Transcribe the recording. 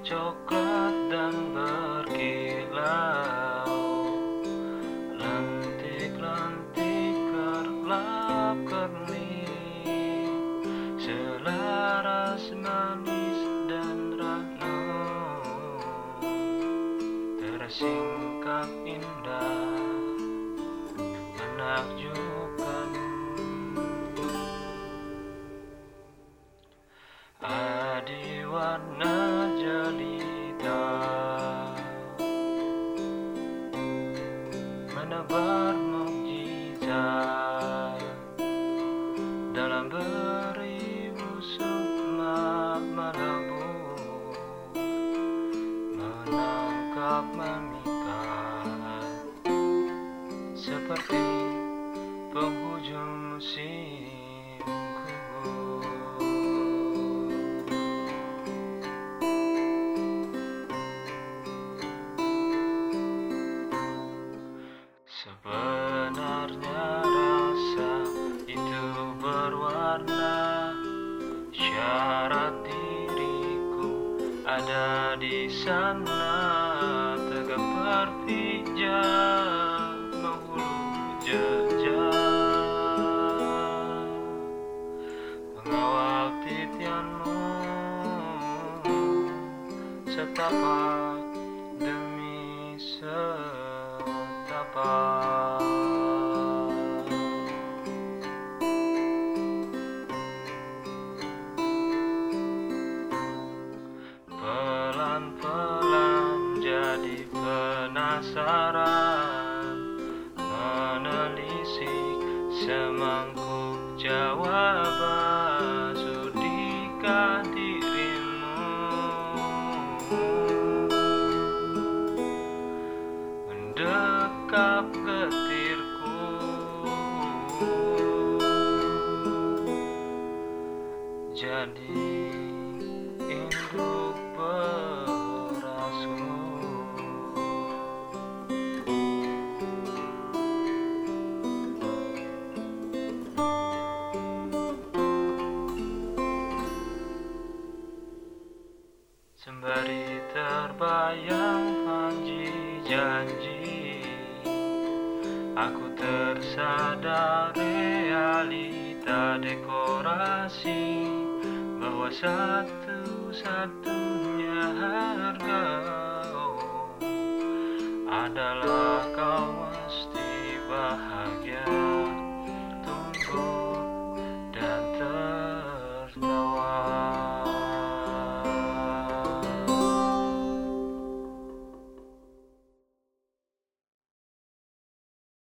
coklat dan berkilau. Lentik-lentik kerlap kerlip Selaras manis dan rano. Tersingkap indah Menakjubkan. Adi Menebar mukjizat Dalam beribu sukma melebur Menangkap memikat Seperti penghujung musim di sana Tegak berpijak menghulu jejak Mengawal titianmu Setapak demi Pelan-pelan jadi penasaran Menelisik semangkuk jawaban. Sudikah dirimu? Mendekap getirku Jadi terbayang panji janji Aku tersadar realita dekorasi Bahwa satu-satunya harga oh, Adalah